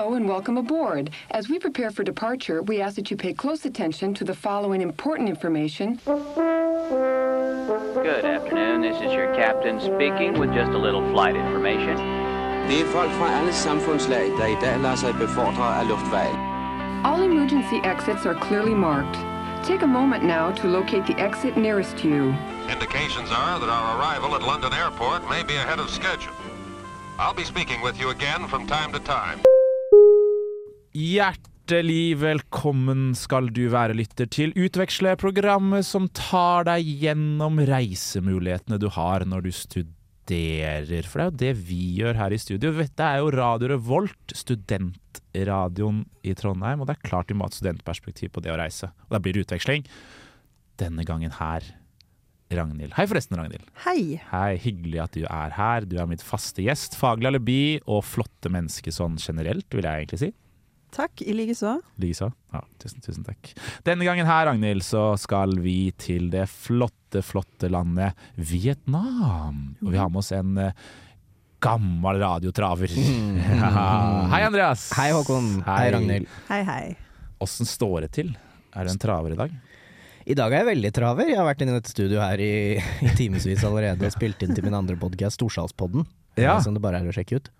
Hello and welcome aboard. As we prepare for departure, we ask that you pay close attention to the following important information. Good afternoon. This is your captain speaking with just a little flight information. Det er folk fra alle samfundslag, der i dag lader sig befordre af luftvejen. All emergency exits are clearly marked. Take a moment now to locate the exit nearest you. Indications are that our arrival at London Airport may be ahead of schedule. I'll be speaking with you again from time to time. Hjertelig velkommen skal du være lytter til Utveksle, programmet som tar deg gjennom reisemulighetene du har når du studerer. For det er jo det vi gjør her i studio. Dette er jo Radio Revolt, studentradioen i Trondheim. Og det er klart vi må ha et studentperspektiv på det å reise. Og da blir det utveksling. Denne gangen her, Ragnhild. Hei forresten, Ragnhild. Hei. Hei, hyggelig at du er her. Du er mitt faste gjest. Faglig alibi og flotte mennesker sånn generelt, vil jeg egentlig si. Takk, i likeså. Likeså. Ja, tusen, tusen takk. Denne gangen her, Ragnhild, så skal vi til det flotte, flotte landet Vietnam. Og vi har med oss en eh, gammel radiotraver. Ja. Hei, Andreas. Hei, Håkon. Hei, Ragnhild. Hei, hei. Åssen står det til? Er du en traver i dag? I dag er jeg veldig traver. Jeg har vært inne i dette studioet her i, i timevis allerede og spilt inn til min andre podkast, Storsalspodden. Ja. Som det bare er å sjekke ut.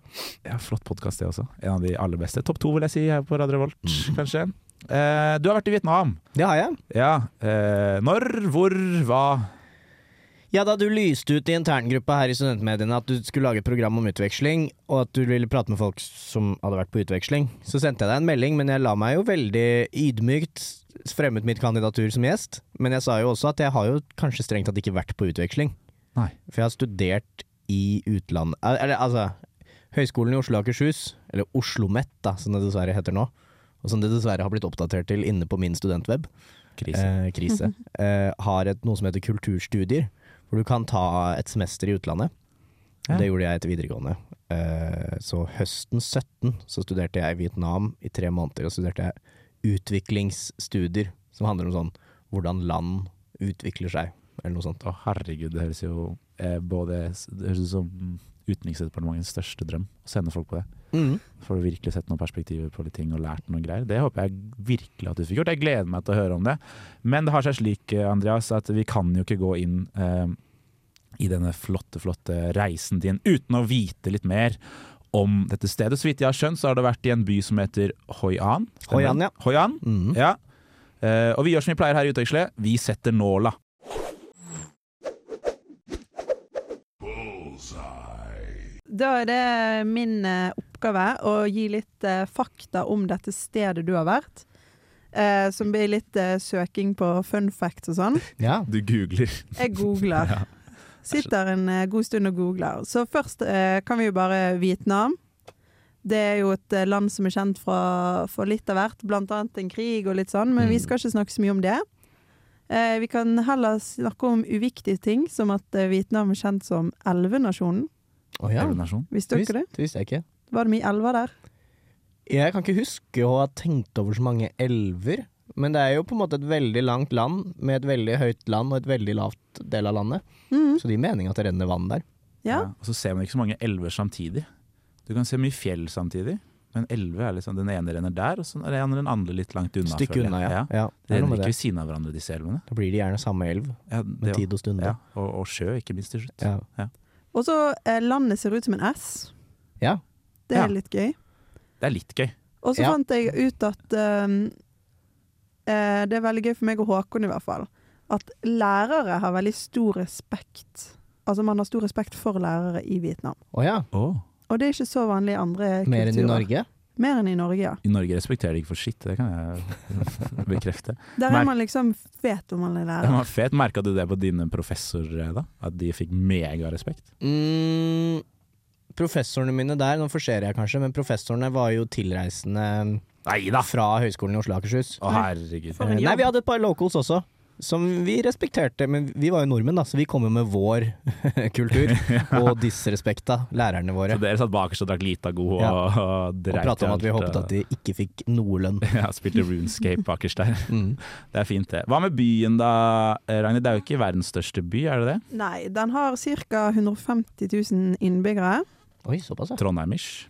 Ja, Flott podkast, det også. En av de aller beste. Topp to, vil jeg si, her på Radio Revolt, kanskje. Eh, du har vært i Vietnam. Det har jeg. Ja. Eh, når, hvor, hva? Ja, da du lyste ut i interngruppa her i studentmediene at du skulle lage et program om utveksling, og at du ville prate med folk som hadde vært på utveksling, så sendte jeg deg en melding, men jeg la meg jo veldig ydmykt fremmet mitt kandidatur som gjest. Men jeg sa jo også at jeg har jo kanskje strengt tatt ikke vært på utveksling. Nei. For jeg har studert i utlandet Eller altså Høgskolen i Oslo og Akershus, eller OsloMet, da, som det dessverre heter nå, og som det dessverre har blitt oppdatert til inne på min studentweb, Krise. eh, krise, eh, har et, noe som heter kulturstudier, hvor du kan ta et semester i utlandet. Ja. Det gjorde jeg etter videregående. Eh, så høsten 17 så studerte jeg i Vietnam i tre måneder, og studerte jeg utviklingsstudier, som handler om sånn hvordan land utvikler seg, eller noe sånt. Å herregud, det høres jo eh, både Det høres ut som Utenriksdepartementets største drøm å sende folk på det. Mm. For å virkelig sette noen perspektiver på litt ting og lært noen greier. Det håper jeg virkelig at du fikk gjort. Jeg gleder meg til å høre om det. Men det har seg slik, eh, Andreas, at vi kan jo ikke gå inn eh, i denne flotte, flotte reisen din uten å vite litt mer om dette stedet. Så vidt jeg har skjønt, så har det vært i en by som heter Hoi An. Stemmer Hoi An, ja. Hoi An, mm. ja. Eh, og vi gjør som vi pleier her i Utøysle, Vi setter nåla. Da er det min eh, oppgave å gi litt eh, fakta om dette stedet du har vært. Eh, som blir litt eh, søking på fun facts og sånn. Ja. Du googler. Jeg googler. Sitter en eh, god stund og googler. Så først eh, kan vi jo bare Vietnam. Det er jo et land som er kjent fra, for litt av hvert, blant annet en krig og litt sånn, men vi Mm. skal ikke snakke så mye om det. Eh, vi kan heller snakke om uviktige ting, som at Vietnam er kjent som elvenasjonen. Å ja. Elvenasjon. Visste Det dere det? det visste jeg ikke. Var det mye elver der? Jeg kan ikke huske å ha tenkt over så mange elver, men det er jo på en måte et veldig langt land med et veldig høyt land og et veldig lavt del av landet. Mm. Så det gir mening at det renner vann der. Ja. Og så ser man ikke så mange elver samtidig. Du kan se mye fjell samtidig, men elve er liksom den ene renner der, og så renner den andre litt langt unna. Stykke unna, ja. ja. ja. De Det er renner ikke det. ved siden av hverandre, disse elvene. Da blir de gjerne samme elv, Ja, med tid og stunder. ja. Og, og sjø, ikke minst til slutt. Ja. Og så eh, landet ser ut som en S. Ja. Det er Ja. litt gøy. Det er litt gøy. Og så Ja. fant jeg ut at ehm, eh, Det er veldig gøy for meg og Håkon i hvert fall. At lærere har veldig stor respekt. Altså man har stor respekt for lærere i Vietnam. Å ja. Og det er ikke så vanlig i andre kulturer. Mer enn i. Norge? Mer enn i Norge, ja. I Norge respekterer de ikke for skitt, det kan jeg bekrefte. Der er man liksom fet om man er lærer. var fet. Merka du det på dine professorer, da? At de fikk megarespekt? Mm, professorene mine der, nå forserer jeg kanskje, men professorene var jo tilreisende Neida. fra Høgskolen i Oslo og Akershus. Å, herregud. Nei, vi hadde et par locals også. Som vi respekterte, men vi var jo nordmenn, da, så vi kom jo med vår kultur. Og disrespekta lærerne våre. Så dere satt bakerst og drakk Litago og, Ja. og Og dreit prata om at vi håpet at de ikke fikk noe lønn. Ja, spilte Runescape bakerst der. Mm. Det er fint, det. Hva med byen da, eh, Ragnhild? Det er jo ikke verdens største by, er det det? Nei, den har ca. 150 000 innbyggere. Oi, såpass, ja. Trondheimish.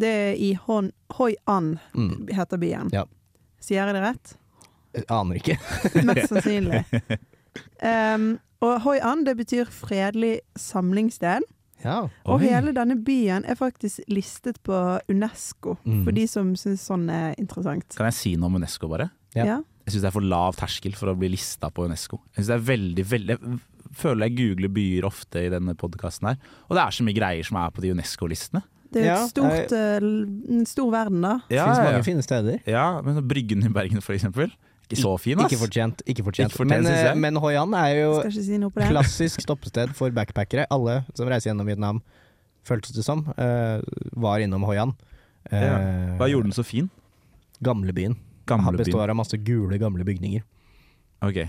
Det er i Hon Hoi An, Mm. heter byen. Ja. Sier jeg det rett? Jeg Aner ikke. Mest sannsynlig. Um, og Hoi An, det betyr fredelig samlingssted. Ja. Og hele denne byen er faktisk listet på UNESCO, Mm. for de som syns sånn er interessant. Kan jeg si noe om UNESCO, bare? Ja. Ja. Jeg syns det er for lav terskel for å bli lista på UNESCO. Jeg synes det er veldig, veldig Jeg føler jeg googler byer ofte i denne podkasten her, og det er så mye greier som er på de UNESCO-listene. Det er Ja, et stort, eh, en stor verden, da. Ja, det finnes mange ja. fine steder. ja, men Bryggen i Bergen, for eksempel. Ikke så fin, ass. Ikke fortjent. Ikke fortjent. Ikke fortjent, men, eh, men Hoi An er jo si klassisk stoppested for backpackere. Alle som reiser gjennom Vietnam, føltes det som, uh, var innom Hoi An. Eh, Ja. Hva gjorde den så fin? Gamlebyen. Han Gamlebyen. består av masse gule, gamle bygninger. Ok.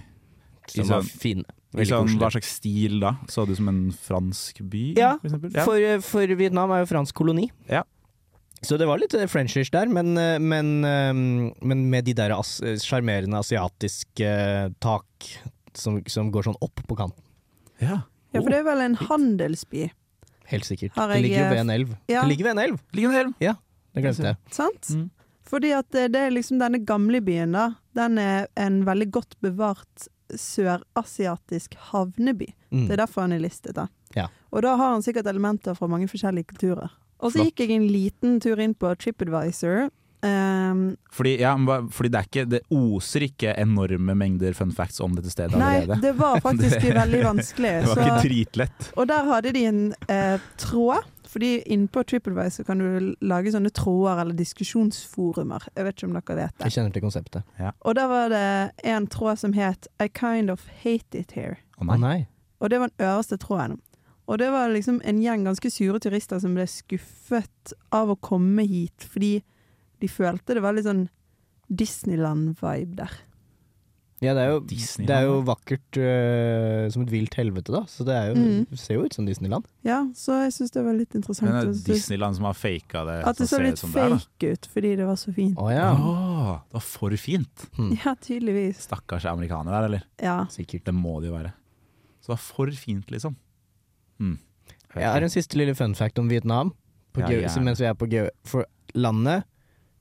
Som var sånn- fine. Sånn, koselig. hva slags stil da? Så det ut som en fransk by, Ja, for? Ja. For, for Vietnam er jo fransk koloni. Ja. Så det var litt eh, frenchish der, men, eh, men, eh, men med de der as- sjarmerende asiatiske tak som, som går sånn opp på kanten. ja. Ja, for det er vel en handelsby, Helt sikkert. Har det ligger jo ved eh, en elv. ja. Det ligger ved en elv! Ligger en elv. Ja, Det glemte jeg. sant? Mm. Fordi at det, det er liksom denne gamle byen, da. Den er en veldig godt bevart sørasiatisk havneby. Mm. Det er derfor han er listet, da. Ja. Og da har han sikkert elementer fra mange forskjellige kulturer. Og så gikk jeg en liten tur inn på TripAdvisor. Um, Fordi, ja, fordi det er ikke Det oser ikke enorme mengder fun facts om dette stedet nei, allerede. det var faktisk Det- veldig vanskelig. Det var ikke Så, dritlett. og der hadde de en eh, tråd. Fordi innpå TripAdvisor kan du lage sånne tråder eller diskusjonsforumer. Jeg vet ikke om dere vet det. Jeg kjenner til konseptet. Ja. Og der var det en tråd som het I kind of hate it here. Å oh, nei. nei. Og det var den øverste tråden. Og det var liksom en gjeng ganske sure turister som ble skuffet av å komme hit, fordi de følte det var litt sånn Disneyland-vibe der. Ja, det er jo, det er jo vakkert øh, som et vilt helvete, da. Så det er jo, Mm. ser jo ut som Disneyland. Ja, så jeg syns det var litt interessant. Men det er Disneyland som har faka det. At det så litt fake ut fordi det var så fint. Å ja. Åh, det var for fint. Hm. Ja, tydeligvis. Stakkars amerikanere der, eller? Ja. Sikkert. Det må det jo være. Så det var for fint, liksom. Mm. Jeg har en siste lille fun fact om Vietnam. På Ja, geo- mens vi er på geo... For landet,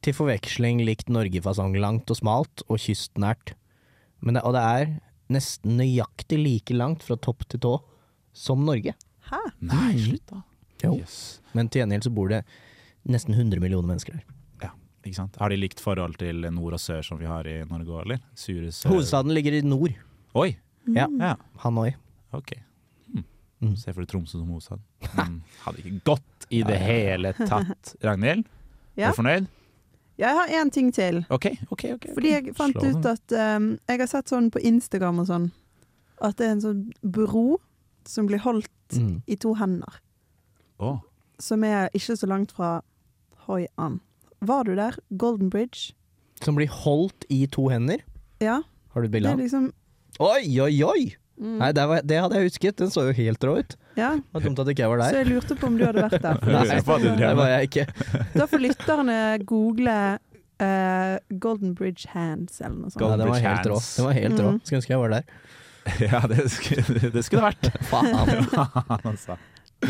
til forveksling likt Norge-fasong langt og smalt og kystnært. Men det, og det er nesten nøyaktig like langt fra topp til tå som Norge. Hæ? Nei, Mm. slutt da. Jo. Yes. Men til gjengjeld så bor det nesten 100 millioner mennesker der. Ikke sant? Har de likt forhold til nord og sør som vi har i Norge òg, eller? Sure sør Hovedstaden ligger i nord. Oi! Mm. Ja, Hanoi. ok. Mm. Se for deg Tromsø som hovedstad. Mm. Hadde ikke gått i det hele tatt. Ragnhild, Ja. er du fornøyd? Jeg har én ting til. OK, OK. ok. Fordi jeg fant Slå ut at um, Jeg har sett sånn på Instagram og sånn at det er en sånn bro som blir holdt Mm. i to hender. Oh. Som er ikke så langt fra Hoi An. Var du der? Golden Bridge? Som blir holdt i to hender. Ja. Har du et bilde av? liksom Oi, oi, oi! Mm, Nei, det, var, det hadde jeg husket. Den så jo helt rå ut. Ja. Det var dumt at ikke jeg var Så jeg lurte på om du hadde vært der. Drev det var jeg ikke. Da får lytterne google uh, Golden Bridge Hands eller noe sånt. Nei, Golden den var helt rå. Den var helt rå. Mm. Skulle ønske jeg var der. Ja, det skulle det skulle vært. Faen. altså.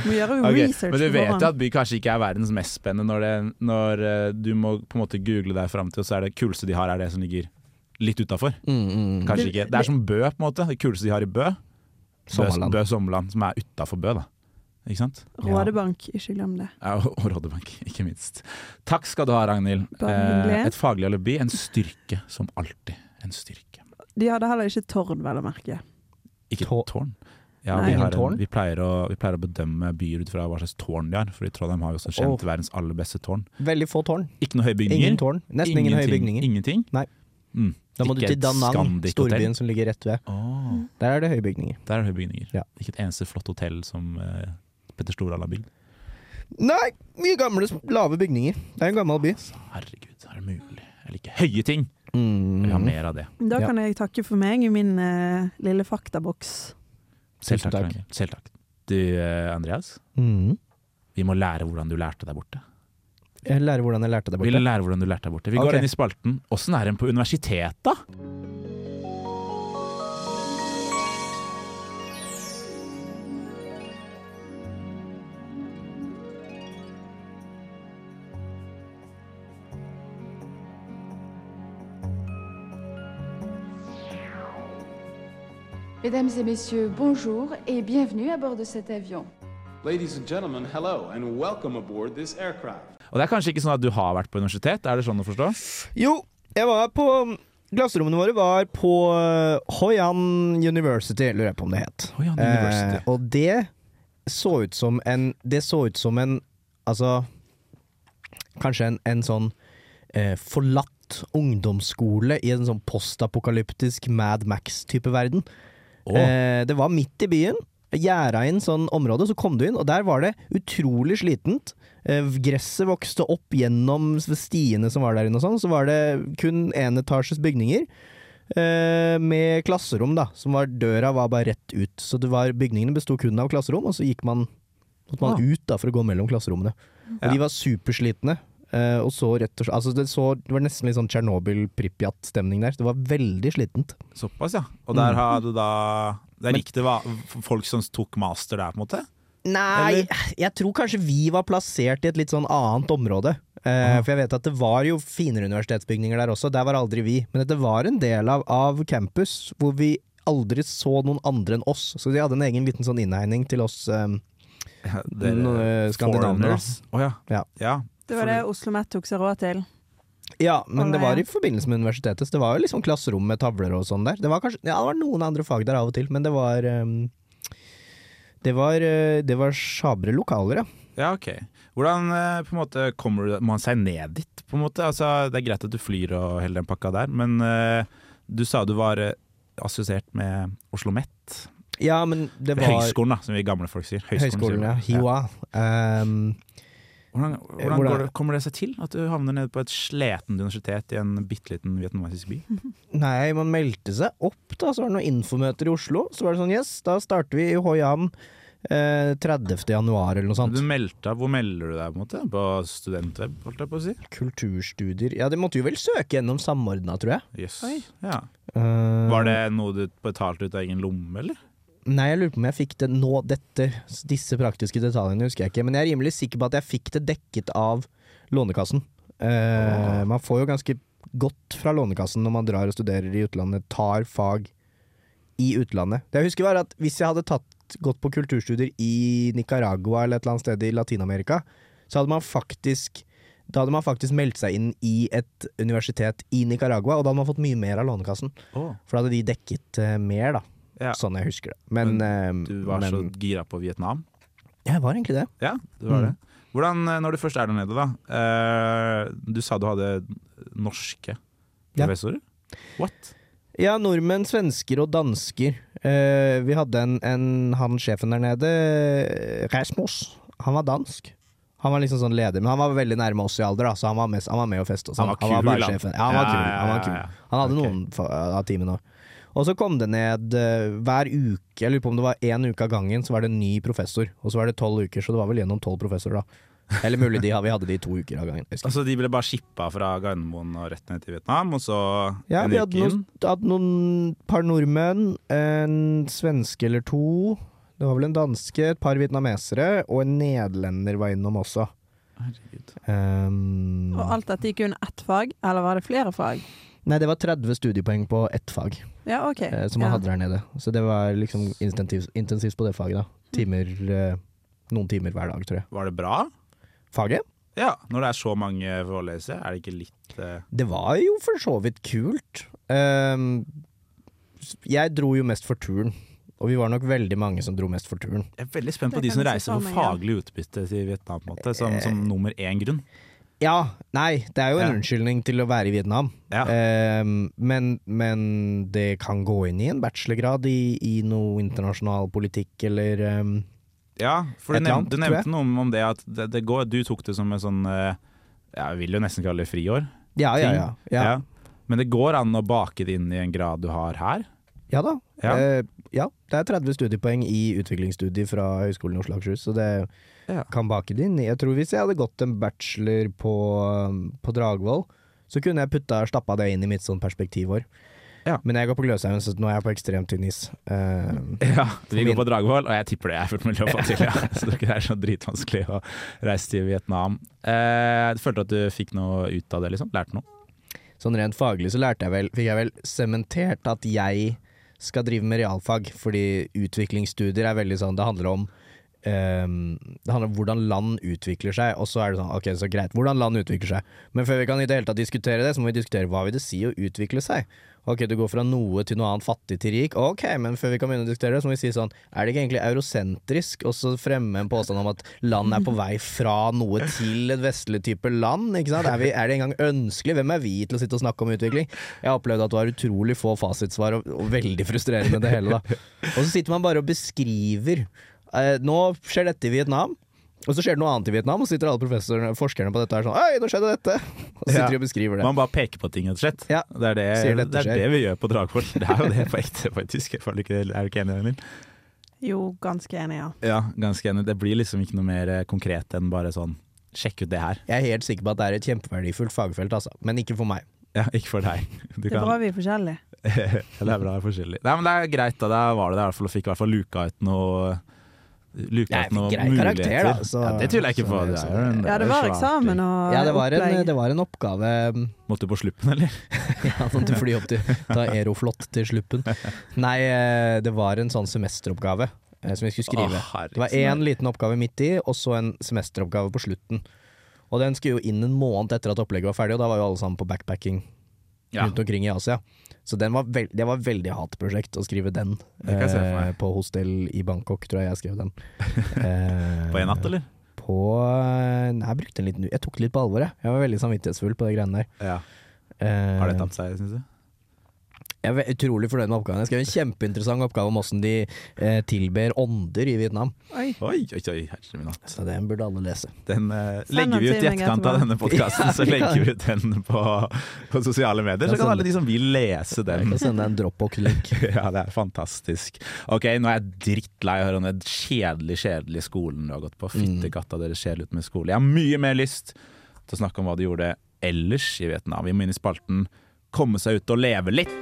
Må gjøre okay. research Men du vet jo at by kanskje ikke er verdens mest spennende når, det, når uh, du må på en måte google deg fram til, og så er det kuleste de har, er det som ligger litt utafor. Mm, mm. Kanskje Det- ikke. Det er som Bø, på en måte. Det kuleste de har i Bø. Sommerland. Bø Sommerland, som er utafor Bø, da. Ikke sant? Rådebank, ikke glem det. Ja, og, Rådebank, ikke minst. Takk skal du ha, Ragnhild. Eh, et faglig alibi. En styrke, som alltid. En styrke. De hadde heller ikke tårn, vel å merke. Ikke tårn. Ja, Nei. vi, en, vi, pleier å, vi pleier å bedømme byer ut fra hva slags tårn de har. For i Trondheim har vi også kjent oh. verdens aller beste tårn. Veldig få tårn. Ikke noe høye bygninger. Ingen tårn. Nesten ingen høye bygninger. Ingenting? Nei. Mm. Da må du til Da Nang, storbyen som ligger rett ved. Oh. Der er det høye bygninger. der er det høye bygninger. Ja. Ikke et eneste flott hotell som uh, Petter Stordal har bygd. Nei, mye gamle, lave bygninger. Det er en gammel by. Så, herregud, er det mulig? Jeg liker høye ting! Mm. Jeg vil ha mer av det. Da Ja. kan jeg takke for meg i min uh, lille faktaboks. Selv takk. Selv takk. Du, eh, Andreas. Mm. Vi må lære hvordan du lærte der borte. Jeg lærer hvordan jeg lærte deg borte. Vil lære hvordan du lærte deg borte. Vi går inn i spalten Åssen er en på universitetet, da? Mesdames et messieurs, bonjour et bienvenue à bord de cet avion. Ladies and gentlemen, hello and welcome aboard this aircraft. Og det er kanskje ikke sånn at du har vært på universitet? Er det sånn å forstå? Jo, jeg var på Klasserommene våre var på uh, Hoyan University, lurer jeg på om det het. Hoyan University. Eh, og det så ut som en Det så ut som en Altså Kanskje en, en sånn eh, forlatt ungdomsskole i en sånn postapokalyptisk Mad Max-type verden. Oh. Eh, det var midt i byen. Gjerda inn sånn område, så kom du inn, og der var det utrolig slitent. Eh, gresset vokste opp gjennom stiene som var der inne og sånn. Så var det kun enetasjes bygninger. Eh, med klasserom, da. Som var Døra var bare rett ut. Så det var, bygningene besto kun av klasserom, og så gikk man, måtte man Ah. ut da for å gå mellom klasserommene. Og Ja. de var superslitne. eh, og så rett og slett Altså, det, så, det var nesten litt sånn Tsjernobyl-Pripjat-stemning der. Det var veldig slitent. Såpass, ja. Og der Mm. har du da Der gikk det var folk som tok master der, på en måte? Nei, Eller? jeg tror kanskje vi var plassert i et litt sånn annet område. Eh, for jeg vet at det var jo finere universitetsbygninger der også, der var aldri vi. Men dette var en del av, av campus hvor vi aldri så noen andre enn oss. Så de hadde en egen liten sånn innhegning til oss eh, eh, skandinaver. da. ja. Ja. ja. Det var det Oslo Met tok seg råd til. Ja, men det var i forbindelse med universitetet, så det var jo liksom klasserom med tavler og sånn der. Det var kanskje, ja, det var noen andre fag der av og til, men det var um, det var, eh, det var sjabre lokaler, ja. Ja, ok. Hvordan eh, på en måte kommer man seg ned dit, på en måte? Altså, det er greit at du flyr og hele den pakka der, men uh, du sa du var eh, assosiert med Oslo Met. Ja, men det var Høgskolen, da, som vi gamle folk sier. Høgskolen, ja. sier Ja. Um, Hvordan, hvordan Hvordan- går det, kommer det seg til at du havner nede på et sletent universitet i en bitte liten vietnamesisk by? Nei, man meldte seg opp, da. Så var det noen infomøter i Oslo. Så var det sånn, yes, da starter vi i Hoi An eh, 30. januar, eller noe sånt. Du meldte, hvor melder du deg, på en måte? På studentweb, holdt jeg på å si? Kulturstudier Ja, de måtte jo vel søke gjennom Samordna, tror jeg. Yes. Ja. Uh, Var det noe du betalte ut av egen lomme, eller? Nei, jeg lurer på om jeg fikk det nå, dette, disse praktiske detaljene husker jeg ikke. Men jeg er rimelig sikker på at jeg fikk det dekket av Lånekassen. Eh, man får jo ganske godt fra Lånekassen når man drar og studerer i utlandet, tar fag i utlandet. Det jeg husker var at hvis jeg hadde tatt, gått på kulturstudier i Nicaragua eller et eller annet sted i Latin-Amerika, så hadde man faktisk da hadde man faktisk meldt seg inn i et universitet i Nicaragua, og da hadde man fått mye mer av Lånekassen. Oh. For da hadde de dekket uh, mer, da. Ja. Sånn jeg husker det. Men, men Du var men så gira på Vietnam? Jeg var egentlig det. Ja, det var Mm. det. Hvordan, eh, når du først er der nede, da. Uh, du sa du hadde norske Ja. What? Ja, nordmenn, svensker og dansker. Uh, vi hadde en, en han sjefen der nede, Rasmus. Han var dansk. Han var liksom sånn leder, men han var veldig nærme oss i alder, da, så han var, mest, han var med og feste. Han sånn. var kul, han. Ja, han var kul. Han, var kul. han hadde okay. noen av timene òg. Og så kom det ned eh, hver uke, jeg lurer på om det var én uke av gangen, så var det en ny professor. Og så var det tolv uker, så det var vel gjennom tolv professorer, da. Eller mulig de, vi hadde de to uker av gangen. Altså, De ble bare shippa fra Gardermoen og rett ned til Vietnam, og så Ja, vi hadde noen, hadde noen par nordmenn, en svenske eller to. Det var vel en danske, et par vietnamesere, og en nederlender var innom også. Herregud. Um, Og alt dette gikk under ett fag, eller var det flere fag? Nei, det var 30 studiepoeng på ett fag Ja, okay. eh, som man ja. hadde der nede. Så det var liksom intensivt, intensivt på det faget, da. Timer, eh, noen timer hver dag, tror jeg. Var det bra? Faget? Ja, når det er så mange forelesere, er det ikke litt eh, Det var jo for så vidt kult. Um, jeg dro jo mest for turen, og vi var nok veldig mange som dro mest for turen. Jeg er veldig spent på Det de som reiser for faglig utbytte til Vietnam, på en måte, som, som nummer én grunn. Ja, nei, det er jo en Ja. unnskyldning til å være i Vietnam. Ja. Um, men, men det kan gå inn i en bachelorgrad i, i noe internasjonal politikk eller um, Ja, for du, nevnt, du nevnte noe om det at det, det går, du tok det som en sånn eh, Jeg vil jo nesten kalle det friår. ja, ja, ja, ja. Ja. Men det går an å bake det inn i en grad du har her. Ja da. Ja. Uh, ja, det er 30 studiepoeng i utviklingsstudier fra Høgskolen i Oslo og Akershus, så det Ja. kan bake det inn. Jeg tror hvis jeg hadde gått en bachelor på, på Dragvoll, så kunne jeg putta stappa det inn i mitt sånn perspektivår. Ja. Men jeg går på Gløshaugen, så nå er jeg på ekstremt tynn is. Uh, Ja, Vi min- går på Dragvoll, og jeg tipper det er fullt mulig å få til. Ja. Så det er så dritvanskelig å reise til Vietnam. Du følte at du fikk noe ut av det? liksom? Lærte noe? Sånn rent faglig så lærte jeg vel, fikk jeg vel sementert at jeg skal drive med realfag, fordi utviklingsstudier er veldig sånn Det handler om ehm, det handler om hvordan land utvikler seg, og så er det sånn, ok, så greit, hvordan land utvikler seg. Men før vi kan i det hele tatt diskutere det, så må vi diskutere hva vil det si å utvikle seg. Ok, du går fra noe til noe annet, fattig til rik. Ok, men før vi kan begynne å diskutere det, så må vi si sånn Er det ikke egentlig eurosentrisk å fremme en påstand om at land er på vei fra noe til et vestlig type land? Ikke sant? Er, vi, er det engang ønskelig? Hvem er vi til å sitte og snakke om utvikling? Jeg har opplevd at du har utrolig få fasitsvar, og, og veldig frustrerende det hele, da. Og så sitter man bare og beskriver. Eh, nå skjer dette i Vietnam. Og så skjer det noe annet i Vietnam, og så sitter alle professorene forskerne på dette og er sånn Oi, nå skjedde dette! Og så sitter Ja. de og beskriver det. Man bare peker på ting, rett og slett. Ja. Det, er det, det er det vi gjør på Dragvoll. Det er jo det på ekte, faktisk. Jeg føler ikke, er du ikke enig, Emil? Jo, ganske enig, ja. Ja, ganske enig. Det blir liksom ikke noe mer eh, konkret enn bare sånn Sjekk ut det her. Jeg er helt sikker på at det er et kjempeverdifullt fagfelt, altså. Men ikke for meg. Ja, ikke for deg. Du Det er bra vi er forskjellige. det er bra vi er forskjellig. Nei, men det er greit, da. Da var det det i hvert fall, og fikk i hvert fall luka ut noe Luka Jeg ut noe fikk grei karakter, da, så- ja, det tviler jeg ikke på. Det er det, Ja, det var eksamen og Ja, det var, en, det var en oppgave Måtte du på sluppen, eller? Ja, sånn til fly opp til Ta Aeroflot til sluppen. Nei, eh, det var en sånn semesteroppgave eh, som vi skulle skrive. Å. Det var én liten oppgave midt i, og så en semesteroppgave på slutten. Og den skulle jo inn en måned etter at opplegget var ferdig, og da var jo alle sammen på backpacking. Rundt omkring i Asia. Så den var det var veldig hatprosjekt å skrive den. Eh, på hostell i Bangkok, tror jeg jeg skrev den. Eh, På en natt, eller? På Nei, jeg brukte en liten Jeg tok det litt på alvor, jeg. Jeg var veldig samvittighetsfull på de greiene der. Ja. Eh, Har det tapt seg, syns du? Jeg er utrolig fornøyd med oppgaven. Jeg skrev en kjempeinteressant oppgave om åssen de eh, tilber ånder i Vietnam. Oi. Oi, oi, oi, herre min hatt. Så den burde alle lese. Den eh, legger vi ut i etterkant av denne podkasten. Så legger vi ut den på, på sosiale medier, så kan alle de som vil lese den. Jeg kan sende en Dropbox-link. Ja, det er fantastisk. Ok, nå er jeg drittlei av å høre om den kjedelig, kjedelige skolen du har gått på. Fytte katta, dere ser ut med skole. Jeg har mye mer lyst til å snakke om hva de gjorde ellers i Vietnam. Vi må inn i spalten Komme seg ut og leve litt.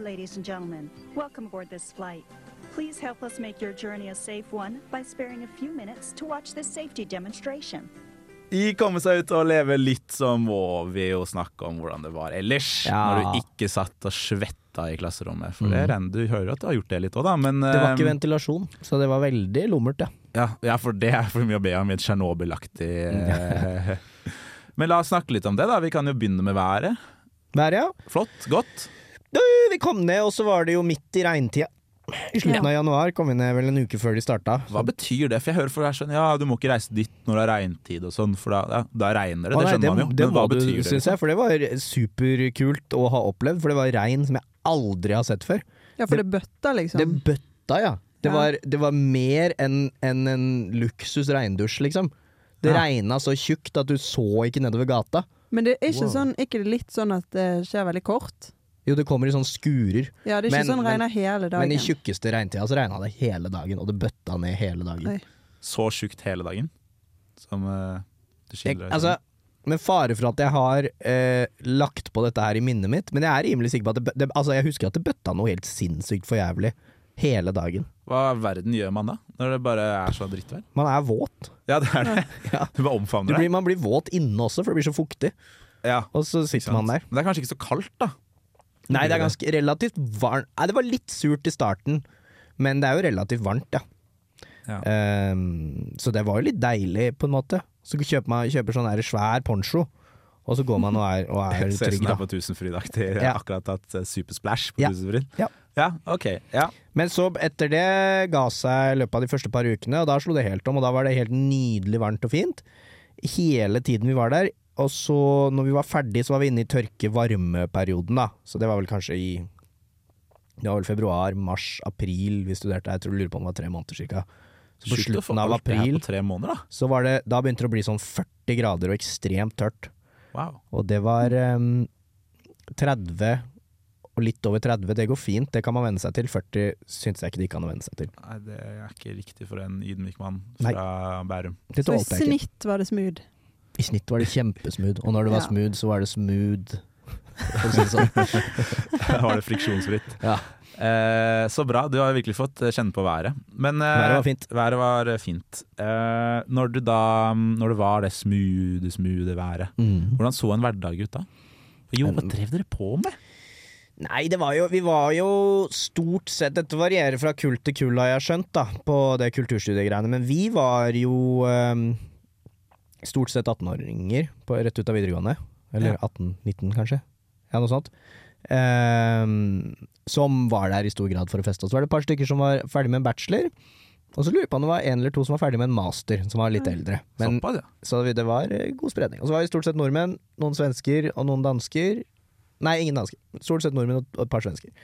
Ladies and gentlemen. Welcome aboard this flight. Please help us make your journey a safe one by sparing a few minutes to watch this safety demonstration. I Komme seg ut og leve litt, så må vi jo snakke om hvordan det var ellers. Ja. Når du ikke satt og svetta i klasserommet. For det Mm. renner, du hører at du har gjort det litt òg, da. Men, Det var ikke um, ventilasjon, så det var veldig lummert, ja. Ja, ja, for det er for mye å be om i et Tsjernobyl-aktig eh, Men la oss snakke litt om det, da. Vi kan jo begynne med været. Været, ja. Flott. Godt. Du, vi kom ned, og så var det jo midt i regntida. I slutten av januar kom vi ned vel en uke før de starta. Hva betyr det? For jeg hører for det er sånn Ja, du må ikke reise dit når det er regntid og sånn, for da, ja, da regner det. Det nei, skjønner man jo. det Men hva betyr du, det? syns liksom? jeg, for det var superkult å ha opplevd. For det var regn som jeg aldri har sett før. Ja, for det bøtta, liksom. Det bøtta, ja. Det Ja. var, det var mer enn en, en luksus regndusj, liksom. Det Ja. regna så tjukt at du så ikke nedover gata. Men det er ikke Wow. sånn ikke litt sånn at det skjer veldig kort? Jo, det kommer i sånne skurer. Ja, det er ikke Men- sånn men- regner hele dagen. Men i tjukkeste regntida så regna det hele dagen, og det bøtta ned hele dagen. Oi. Så tjukt hele dagen? Som eh, du Jeg, altså, med fare for at jeg har eh, lagt på dette her i minnet mitt, men jeg er rimelig sikker på at det, det, altså, jeg husker at det bøtta noe helt sinnssykt for jævlig hele dagen. Hva i verden gjør man da? Når det bare er så drittvær? Man er våt. Ja, det er det. Ja. Du bare omfavner blir, det. man blir våt inne også, for det blir så fuktig. Ja, Og så sitter sant. man der. Men det er kanskje ikke så kaldt, da. Nei, det er ganske relativt varmt. Nei, det var litt surt i starten, men det er jo relativt varmt, ja. Ja. Um, så det var jo litt deilig, på en måte. Så kjøper man kjøper sånn der svær poncho, og så går man og er, og er Ser ut som trygg, det da. er på Tusenfryd-aktig. Ja. akkurat tatt eh, supersplash på Ja. Tusenfryd. Ja. ja, ok. Ja. Men så, etter det, ga seg i løpet av de første par ukene, og da slo det helt om, og da var det helt nydelig varmt og fint. Hele tiden vi var der. Og så, når vi var ferdig, så var vi inne i tørke-varme-perioden, da. Så det var vel kanskje i Det var vel februar, mars, april vi studerte. Jeg tror du lurer på om det var tre måneder cirka. Så på Sjukt slutten av april på tre måneder, da. så var det Da begynte det å bli sånn 40 grader og ekstremt tørt. Wow. Og det var um, 30 og litt over 30. Det går fint, det kan man venne seg til. 40 syns jeg ikke de kan an venne seg til. Nei, det er ikke riktig for en ydmyk mann Nei. fra Bærum. Så i snitt var det smooth. I snitt var det kjempesmooth, og når det var Ja. smooth, så var det smooth. For å si det sånn. Var det friksjonsfritt. Ja. Eh, så bra. Du har virkelig fått eh, kjenne på været. Men eh, Været var fint. Været var eh, fint. Eh, når du da Når det var det smoothe, smoothe været, Mm. hvordan så en hverdag ut da? Jo, hva drev dere på med? Nei, det var jo, vi var jo stort sett Dette varierer fra kull til kull, har jeg skjønt, da, på det kulturstudiegreiene. Men vi var jo ehm, stort sett 18-åringer rett ut av videregående. Eller Ja. 18-19, kanskje. Ja, noe sånt. Um, som var der i stor grad for å feste. Og så var det et par stykker som var ferdig med en bachelor. Og så lurer jeg på om det var en eller to som var ferdig med en master, som var litt eldre. Men, Såpass, ja. så det var eh, god spredning. Og så var vi stort sett nordmenn, noen svensker og noen dansker. Nei, ingen dansker. Stort sett nordmenn og et par svensker.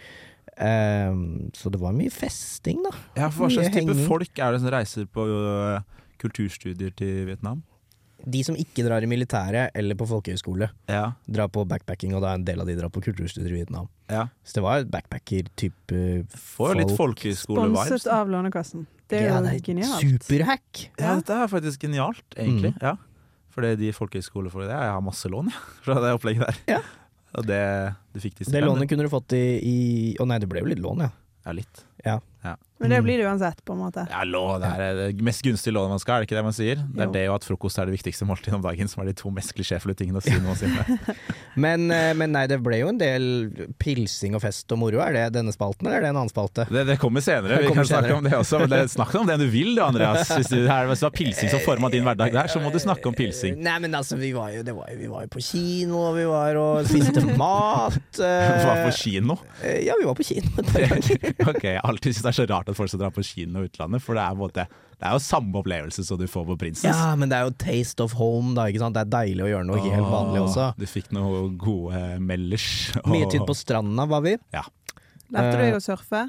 Um, så det var mye festing, da. Ja, for Hva slags type henging. folk er det som reiser på øh, kulturstudier til Vietnam? De som ikke drar i militæret eller på folkehøyskole, Ja, drar på backpacking, og da er en del av de drar på kulturstudier i Vietnam. ja. Så det var backpacker-type Får jo litt folkehøyskole-vibes. Sponset av Lånekassen. Det er Ja, jo det er genialt. superhack! Ja, dette er faktisk genialt, egentlig. Mm. Ja. Fordi de folkehøyskolefolka Jeg har masse lån, ja, fra det opplegget der. Ja. Og det du fikk de Det lånet kunne du fått i, i Å nei, det ble jo litt lån, ja. Ja, litt. Ja. Men det blir det uansett, på en måte. Ja, lå, det er det mest gunstige lånet man skal, er det ikke det man sier? Det er Jo. det jo at frokost er det viktigste måltidet om dagen, som er de to mest klisjéfulle tingene å si noensinne. Men, eh, men nei, det ble jo en del pilsing og fest og moro. Er det denne spalten, eller er det en annen spalte? Det, det kommer senere, Det vi kan kan snakke om det også. Men det, snakk om det du vil du, Andreas. Hvis, du, her, hvis du har pilsing som forma din hverdag der, så må du snakke om pilsing. Nei, men altså, vi var jo, det var vi var jo på kino, og vi var og spiste mat. Du var på kino? eh, Ja, vi var på kino et par ganger. Ok, alltid synes det er så rart at folk skal dra på kino i utlandet, for det er, på måte, det er jo samme opplevelse som du får på Prinsens. Ja, men det er jo taste of home, da. ikke sant? Det er deilig å gjøre noe helt vanlig også. Du fikk noen gode mellers. Mye tid på stranda var vi. Ja. Lærte du Eh, deg å surfe?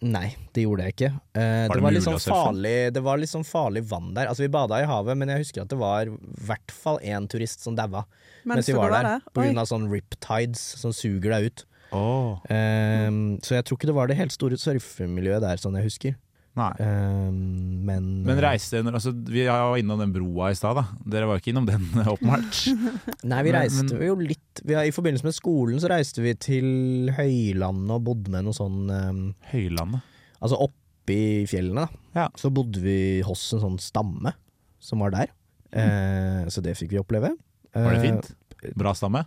Nei, det gjorde jeg ikke. Uh, Var det, det var litt sånn farlig, det var litt sånn farlig vann der. Altså, vi bada i havet, men jeg husker at det var i hvert fall én turist som daua mens vi var, var der. På grunn av sånn riptides som suger deg ut. Åh, Ehm, så jeg tror ikke det var det helt store surfemiljøet der, sånn jeg husker. nei. Ehm, men Men reiste dere altså, Vi var innom den broa i stad, da. Dere var ikke innom den, åpenbart. Nei, vi reiste men- jo litt vi, I forbindelse med skolen så reiste vi til Høylandet og bodde med noe sånn ehm, Høylandet. Altså oppi fjellene, da. Ja. Så bodde vi hos en sånn stamme som var der. Eh, så det fikk vi oppleve. Var det Eh, fint? Bra stamme?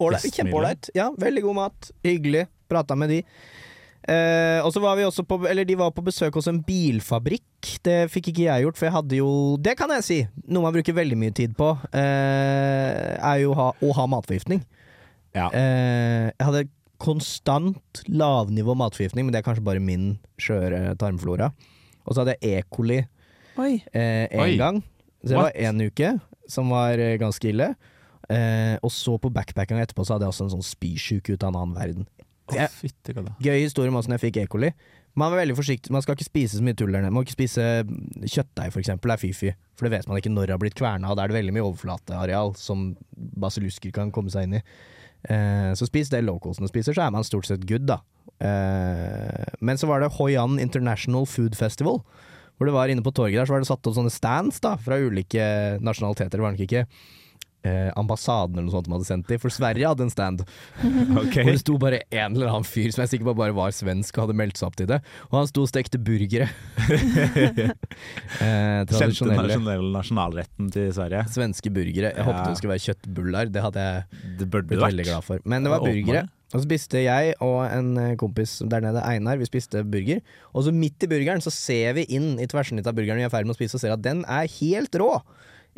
Ålreit, Kjempeålreit. Ja, veldig god mat. Hyggelig. Prata med de. Eh, og så var vi også på Eller de var på besøk hos en bilfabrikk. Det fikk ikke jeg gjort, for jeg hadde jo Det kan jeg si! Noe man bruker veldig mye tid på, eh, er jo ha, å ha matforgiftning. Ja. Eh, jeg hadde konstant lavnivå matforgiftning, men det er kanskje bare min skjøre tarmflora. Og så hadde jeg E. coli Oi. eh, en gang. Så det What? var én uke, som var eh, ganske ille. Eh, og så på backpackinga etterpå så hadde jeg også en sånn spysjuk ut av en annen verden. Jeg- oh. Gøy historie om åssen jeg fikk E. coli. Man var veldig forsiktig, man skal ikke spise så mye tull der nede. Man må ikke spise kjøttdeig, for eksempel. Det er fy-fy. For det vet man ikke når det har blitt kverna, og da er det veldig mye overflateareal som basillusker kan komme seg inn i. Eh, så spis det localsene spiser, så er man stort sett good, da. Eh, men så var det Hoi An International Food Festival. Hvor det var inne på torget der så var det satt opp sånne stands da fra ulike nasjonaliteter. Det var nok ikke eh, ambassaden eller noe sånt de hadde sendt dem, for Sverige hadde en stand. Ok. Hvor det sto bare en eller annen fyr som jeg er sikker på bare var svensk og hadde meldt seg opp til det. Og han sto og stekte burgere. eh, Kjente tradisjonelle nasjonelle nasjonalretten til Sverige. svenske burgere. Jeg Ja. håpet det skulle være kjøttbuller. Det hadde jeg Det blitt vært. veldig glad for. Men det var burgere. Og så spiste jeg og en eh, kompis der nede, Einar, vi spiste burger. Og så midt i burgeren så ser vi inn i tverrsnittet av burgeren vi er i ferd med å spise, og ser at den er helt rå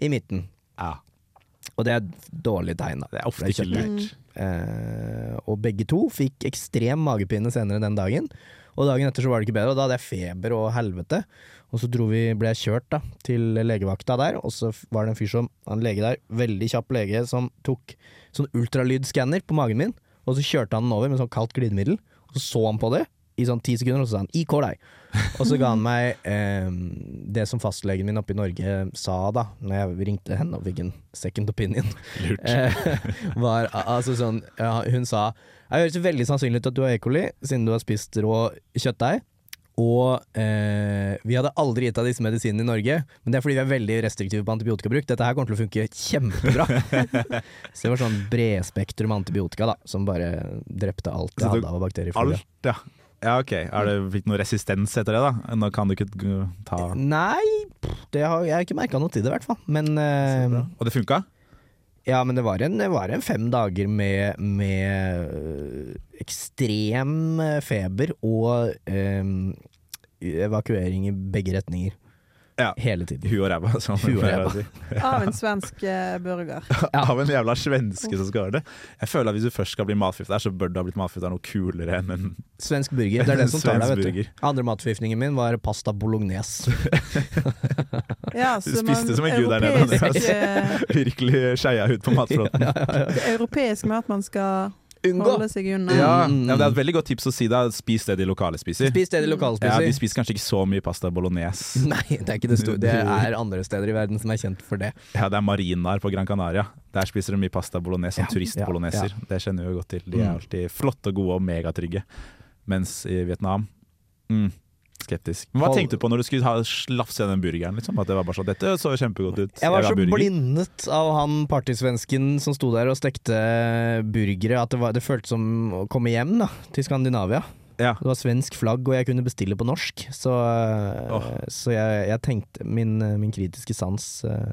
i midten. Ja, Og det er dårlig tegn. det er ofte ikke lurt. Eh, og begge to fikk ekstrem magepine senere den dagen. Og dagen etter så var det ikke bedre, og da hadde jeg feber og helvete. Og så vi, ble jeg kjørt da, til legevakta der, og så var det en fyr som, en lege der, veldig kjapp lege, som tok sånn ultralydskanner på magen min, og så kjørte han den over med sånn kaldt glidemiddel, og så så han på det i sånn ti sekunder, og så sa han 'I kår deg'. Og så ga han meg eh, det som fastlegen min oppe i Norge sa da, når jeg ringte henne og fikk en second opinion. Lurt. Eh, var altså sånn ja, Hun sa Det høres veldig sannsynlig ut at du har E. coli, siden du har spist rå kjøttdeig. Og eh, vi hadde aldri gitt av disse medisinene i Norge, men det er fordi vi er veldig restriktive på antibiotikabruk. Dette her kommer til å funke kjempebra. så det var sånn bredspektrum antibiotika da, som bare drepte alt jeg hadde av bakterier. Alt, ja. Ja, ok. Er det blitt noe resistens etter det, da? Nå kan du ikke ta Nei, det har jeg har ikke merka noe til det, i hvert fall. Men uh, Og det funka? Ja, men det var en, det var en fem dager med, med øh, ekstrem feber og øhm, evakuering i begge retninger. Ja. Hele tiden. Hu og ræva, som og si. Av en svensk eh, burger. Av en jævla svenske som skal gjøre det. Jeg føler at Hvis du først skal bli matforgifta, så bør du ha blitt forgifta noe kulere enn en Svensk burger. Det er det som tar deg, vet du. Andre matforgiftningen min var pasta bolognese. Ja, Du spiste som en gud der nede. eh, Andreas. Virkelig skeia ut på matfronten. Det er europeisk mat man skal Unngå. holde seg unna. Ja, ja, Det er et veldig godt tips å si da. Spis det de lokale spiser. Spis det de lokale Ja. De spiser kanskje ikke så mye pasta bolognese. Nei, det er ikke det store. Det er andre steder i verden som er kjent for det. Ja, det er marinaer på Gran Canaria. Der spiser de mye pasta bolognese som Ja, turistbologneser. ja, Det kjenner vi jo godt til. De er Mm. alltid flotte og gode og megatrygge. Mens i Vietnam mm, skeptisk. Men Hva tenkte du på når du skulle ha slafse den burgeren? Liksom? At det var bare sånn, Dette så kjempegodt ut. Jeg var så burger. blindet av han partysvensken som sto der og stekte burgere, at det, var, det føltes som å komme hjem da, til Skandinavia. Ja. Det var svensk flagg, og jeg kunne bestille på norsk. Så, oh. Så jeg, jeg tenkte Min, min kritiske sans øh,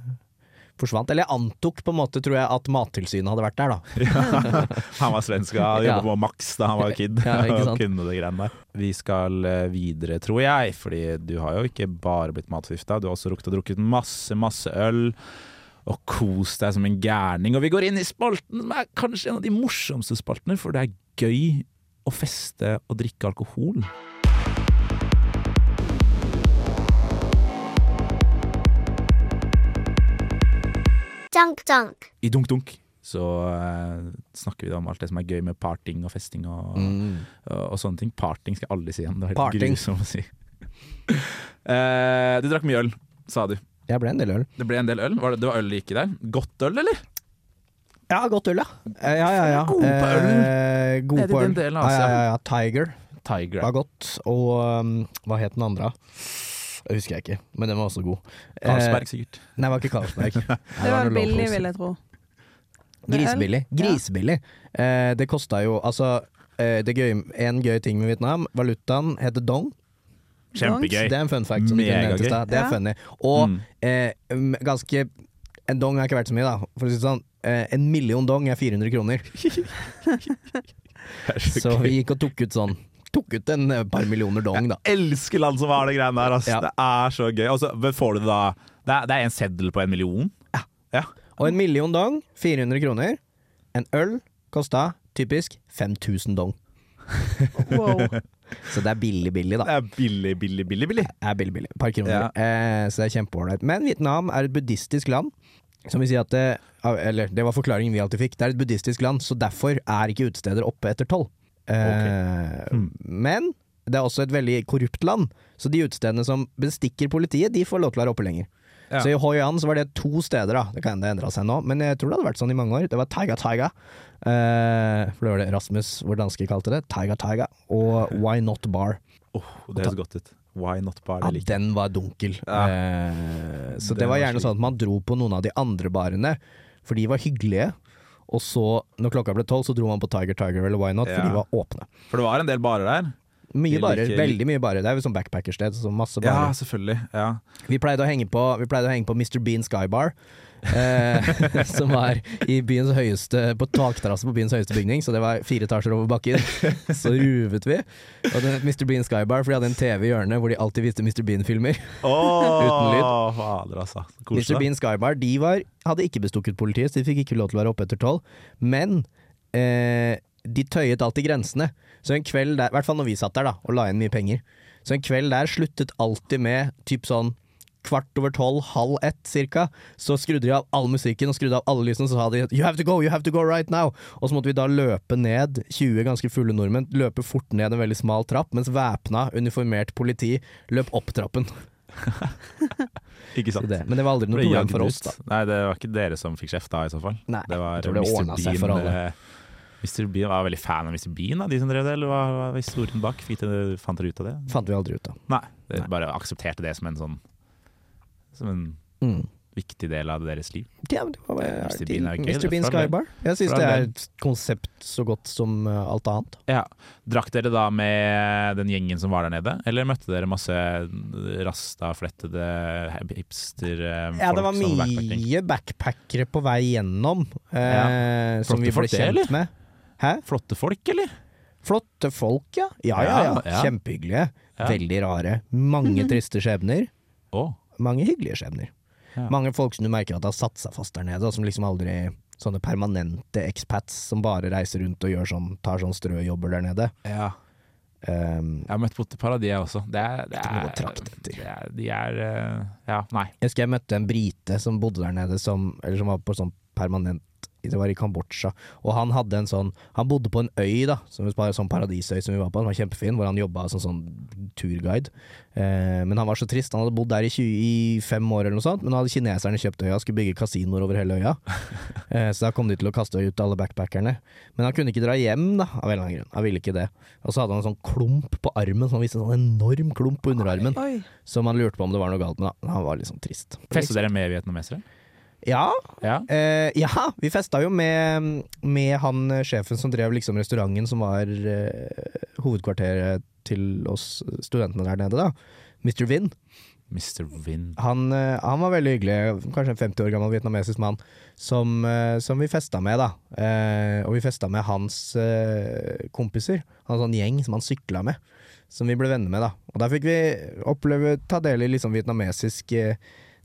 forsvant. Eller jeg antok på en måte, tror jeg, at Mattilsynet hadde vært der, da. Ja. Han var svensk og Ja. jobba på Max da han var kid. Ja, og kunne det greiene der. Vi skal eh, videre, tror jeg, fordi du har jo ikke bare blitt matforgifta. Du har også rukket å drukket masse, masse øl. Og kost deg som en gærning. Og vi går inn i spalten som er kanskje en av de morsomste spaltene, for det er gøy å feste og drikke alkohol. Dunk dunk. I Dunk Dunk så uh, snakker vi da om alt det som er gøy med parting og festing og, Mm. og, og sånne ting. Parting skal jeg aldri si igjen. Det er helt grusomt å si. uh, du drakk mye øl, sa du. Jeg ble en del øl. Det ble en del øl. Var det, det var øl like der? Godt øl, eller? Ja, godt øl, ja. Eh, Ja, ja, ja. God på øl. Eh, god på øl. Ja, ja, ja, ja. Tiger Tiger. var godt. Og um, hva het den andre? Det husker jeg ikke, men den var også god. Carlsberg, Eh, sikkert. Nei, det var ikke Carlsberg. Det var billig, vil jeg tro. Grisebillig. Grisebillig. Ja. Eh, det kosta jo altså eh, det gøy, En gøy ting med Vietnam, valutaen heter dong. Kjempegøy. Det er en fun fact som Megagøy. nevntes. Det er Ja. funny. Og Mm. eh, ganske En dong har ikke vært så mye, da. For å si det sånn, eh, en million dong er 400 kroner. Er så Så vi gikk og tok ut sånn Tok ut en eh, par millioner dong, da. Jeg elsker land som har det greiene der. altså. Ja. Det er så gøy. Og så får du det da Det er, det er en seddel på en million. Og en million dong, 400 kroner. En øl kosta typisk 5000 dong. Wow. Så det er billig, billig, da. Det er billig, billig, billig. billig er billig, billig. Par kroner. Ja. Eh, så det er kjempeålreit. Men Vietnam er et buddhistisk land. Som vi sier at det, Eller det var forklaringen vi alltid fikk. Det er et buddhistisk land, så derfor er ikke utesteder oppe etter tolv. Eh, Hmm. Men det er også et veldig korrupt land, så de utestedene som bestikker politiet, de får lov til å være oppe lenger. Ja. Så i Hoi An så var det to steder, da. Det kan hende det endra seg nå, men jeg tror det hadde vært sånn i mange år. Det var Taiga Taiga. Eh, for det var det Rasmus, vår danske, kalte det. Taiga Taiga. Og Why Not Bar. Oh, det høres godt ut. Why not bar? Ja, den var dunkel. Ja. Eh, så det, det var var gjerne var sånn at man dro på noen av de andre barene, for de var hyggelige. Og så, når klokka ble tolv, så dro man på Tiger Tiger eller Why Not, for de var åpne. For det var en del barer der. Mye barer. Veldig mye barer. Det er jo sånn backpackersted, så masse Ja, selvfølgelig. Ja. Vi pleide å henge på, vi pleide å henge på Mr. Bean Sky Bar. Eh, som var i byens høyeste På takterrasse på byens høyeste bygning, så det var fire etasjer over bakken. Så ruvet vi. Og den het Mr. Bean Skybar, for de hadde en TV i hjørnet hvor de alltid viste Mr. Bean-filmer. Oh, Uten lyd. Fader, altså. Mr. Bean Skybar de var, hadde ikke bestukket politiet, så de fikk ikke lov til å være oppe etter tolv. Men eh, de tøyet alltid grensene. Så en kveld der, i hvert fall når vi satt der da, og la inn mye penger, så en kveld der sluttet alltid med typ sånn kvart over tolv, halv ett cirka, så skrudde de av all musikken og skrudde av alle lysene, så sa de 'you have to go, you have to go right now'. Og så måtte vi da løpe ned, 20 ganske fulle nordmenn, løpe fort ned en veldig smal trapp, mens væpna, uniformert politi løp opp trappen. Ikke sant? Det, men det var aldri noe Ble problem for oss, da. Nei, det var ikke dere som fikk kjeft da, i så fall. Nei, det var jeg tror det Mr. ordnet seg for alle. eh, Mr. Bean var veldig fan av Mr. Bean, da, de som drev det, eller hva var historien bak? Fant dere ut av det? Fant vi aldri ut av. Nei, dere bare aksepterte det som en sånn Som en Mm. viktig del av deres liv. Ja, det var Mr. Bean er gøy, Mr. Bean. Skybar. Jeg syns det er et konsept så godt som uh, alt annet. Ja. Drakk dere da med den gjengen som var der nede, eller møtte dere masse rasta-flettede hipster-folk? Ja, det var mye backpackere på vei gjennom eh, Ja. som vi ble kjent eller? med. Hæ? Flotte folk, eller? Flotte folk, ja. Ja, ja, ja. Kjempehyggelige. Veldig rare. Mange triste skjebner. Å. Mange hyggelige skjebner. Ja. Mange folk som du merker at har satt seg fast der nede, og som liksom aldri Sånne permanente expats som bare reiser rundt og gjør sånn, tar sånn strøjobber der nede. Ja. Um, Jeg har møtt Paradis jeg også. Det er, det er, det er, de er eh, Ja, nei. Jeg husker jeg møtte en brite som bodde der nede, som, eller som var på sånn permanent Det var i Kambodsja. Og han hadde en sånn Han bodde på en øy, da, som var en sånn paradisøy som vi var på, den var kjempefin, hvor han jobba som sånn turguide. Eh, men han var så trist. Han hadde bodd der i, 20, i fem år eller noe sånt, men nå hadde kineserne kjøpt øya skulle bygge kasinoer over hele øya. eh, så da kom de til å kaste ut alle backpackerne. Men han kunne ikke dra hjem, da, av en eller annen grunn. Han ville ikke det. Og så hadde han en sånn klump på armen, som han viste en sånn enorm klump på underarmen, Oi. som han lurte på om det var noe galt med, da. Men han var liksom trist. Festet dere med vietnamesere? Ja, Ja. Eh, ja, vi festa jo med, med han sjefen som drev liksom restauranten som var eh, hovedkvarteret til oss studentene der nede, da. Mr. Vin. Mr. Vin. Han, eh, han var veldig hyggelig, kanskje en 50 år gammel vietnamesisk mann, som, eh, som vi festa med, da. Eh, og vi festa med hans eh, kompiser. Han hadde en sånn gjeng som han sykla med, som vi ble venner med, da. Og der fikk vi oppleve, ta del i liksom vietnamesisk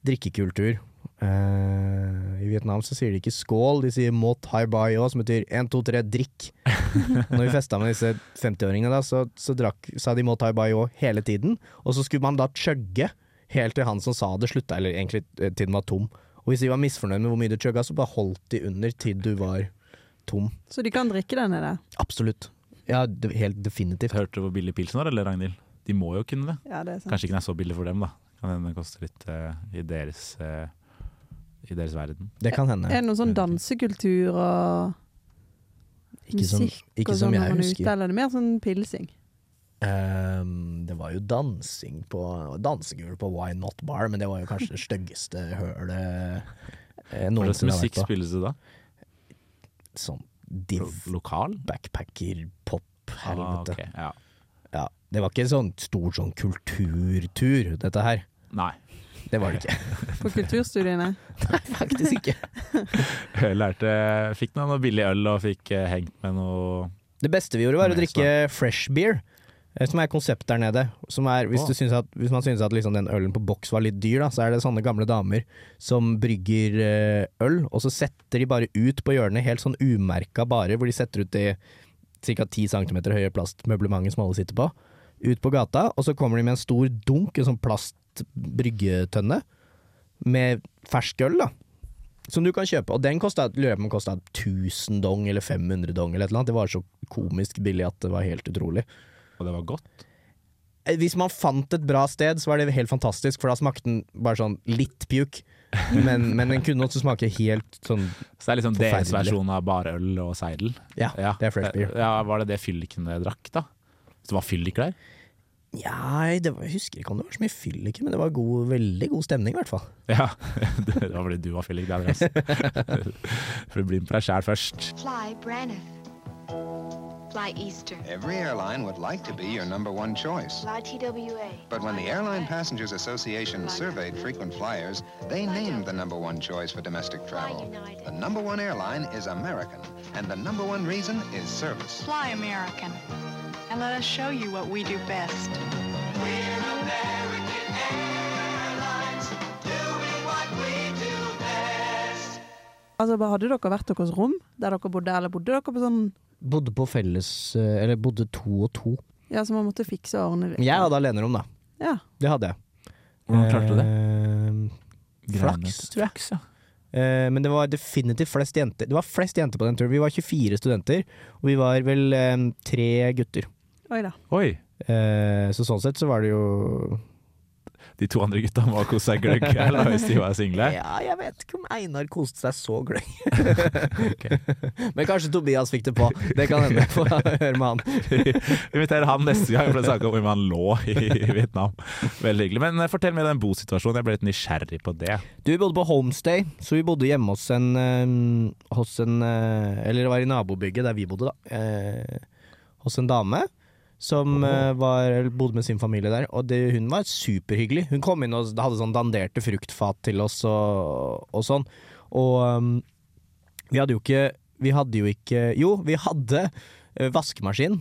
drikkekultur. Eh, I Vietnam så sier de ikke skål, de sier mot hai bai òg, som betyr én, to, tre, drikk. Når vi festa med disse 50-åringene, da, så, så drakk, sa de mot hai bai òg hele tiden. Og så skulle man da chugge helt til han som sa det slutta, eller egentlig eh, til den var tom. Og hvis de var misfornøyd med hvor mye du chugga, så bare holdt de under til du var tom. Så de kan drikke den nede? Absolutt. Ja, det, helt definitivt. Hørte du hvor billig pilsen var, eller Ragnhild? De må jo kunne det. Ja, det er sant. Kanskje ikke den er så billig for dem, da. Kan hende den koster litt uh, i deres eh, i deres verden. Det kan hende. Er det noen sånn dansekultur og Ikke som, musikk ikke og som sånn jeg er husker. ute, eller er det mer sånn pilsing? Um, det var jo dansing på dansegulv på Why Not Bar, men det var jo kanskje det styggeste hølet eh, Hva slags noensinne har musikk vært på. spilles det da? Sånn div, Lokal? backpacker, pop, helvete. Ah, okay, ja. Ja, det var ikke en sånn stor sånn kulturtur, dette her. Nei. Det var det ikke. På kulturstudiene? Nei, Faktisk ikke. Jeg lærte, fikk noe billig øl og fikk eh, hengt med noe Det beste vi gjorde, var å drikke fresh beer. eh, Som er konsept der nede. Som er, hvis, du synes at, hvis man synes at liksom den ølen på boks var litt dyr, da, så er det sånne gamle damer som brygger eh, øl, og så setter de bare ut på hjørnet, helt sånn umerka bare, hvor de setter ut det ca. 10 cm høye plastmøblementet som alle sitter på, ut på gata, og så kommer de med en stor dunk, en sånn plastbryggetønne, med fersk øl, da. Som du kan kjøpe, og den kosta, lurer jeg på om den kosta 1000 dong eller 500 dong eller et eller annet. Det var så komisk billig at det var helt utrolig. Og det var godt? Eh, Hvis man fant et bra sted, så var det helt fantastisk, for da smakte den bare sånn litt pjuk. Men, men den kunne også smake helt sånn Så det er liksom deres versjon av bare øl og seidel? Ja, det er fresh beer. Ja, Var det det fyllikene drakk, da? Hvis det var fyllik der? Nei, det var, jeg husker ikke om det var så mye fylliker, men det var god, veldig god stemning, i hvert fall. Ja, det var fordi du var fyllik, det er det. altså. For du blir med på deg sjæl først. Fly Braniff. Fly Easter. Every airline would like to be your number one choice. Fly TWA. But when the Airline Passengers Association surveyed frequent flyers, they named the number one choice for domestic travel. The number one airline is American, and the number one reason is service. Fly American. And let us show you what we do best. Altså, Hadde dere vært deres rom der dere bodde, eller bodde dere på sånn Bodde på felles eh, Eller bodde to og to. Ja, så man måtte fikse og ordne? Jeg hadde alenerom, da. Ja. Det hadde jeg. Hvordan klarte du det? Eh, flaks, tror jeg. Eh, men det var definitivt flest jenter. Det var flest jenter på den turen. Vi var 24 studenter, og vi var vel eh, tre gutter. Oi da. Oi. Eh, så sånn sett så var det jo de to andre gutta må ha kost seg gløgg eller hvis de var single. Ja, jeg vet ikke om Einar koste seg så gløgg. Men kanskje Tobias fikk det på. Det kan hende. Få høre med han. Vi Inviterer han neste gang for å snakke om hvor man lå i Vietnam. Veldig hyggelig. Men eh, fortell meg den bosituasjonen. Jeg ble litt nysgjerrig på det. Du, bodde på homestay, så vi bodde hjemme hos en, eh, hos en eh, Eller det var i nabobygget der vi bodde, da. Eh, hos en dame. Som uh, var, bodde med sin familie der, og det, hun var superhyggelig. Hun kom inn og hadde sånn danderte fruktfat til oss og, og sånn. Og um, vi hadde jo ikke Vi hadde jo ikke Jo, vi hadde uh, vaskemaskin.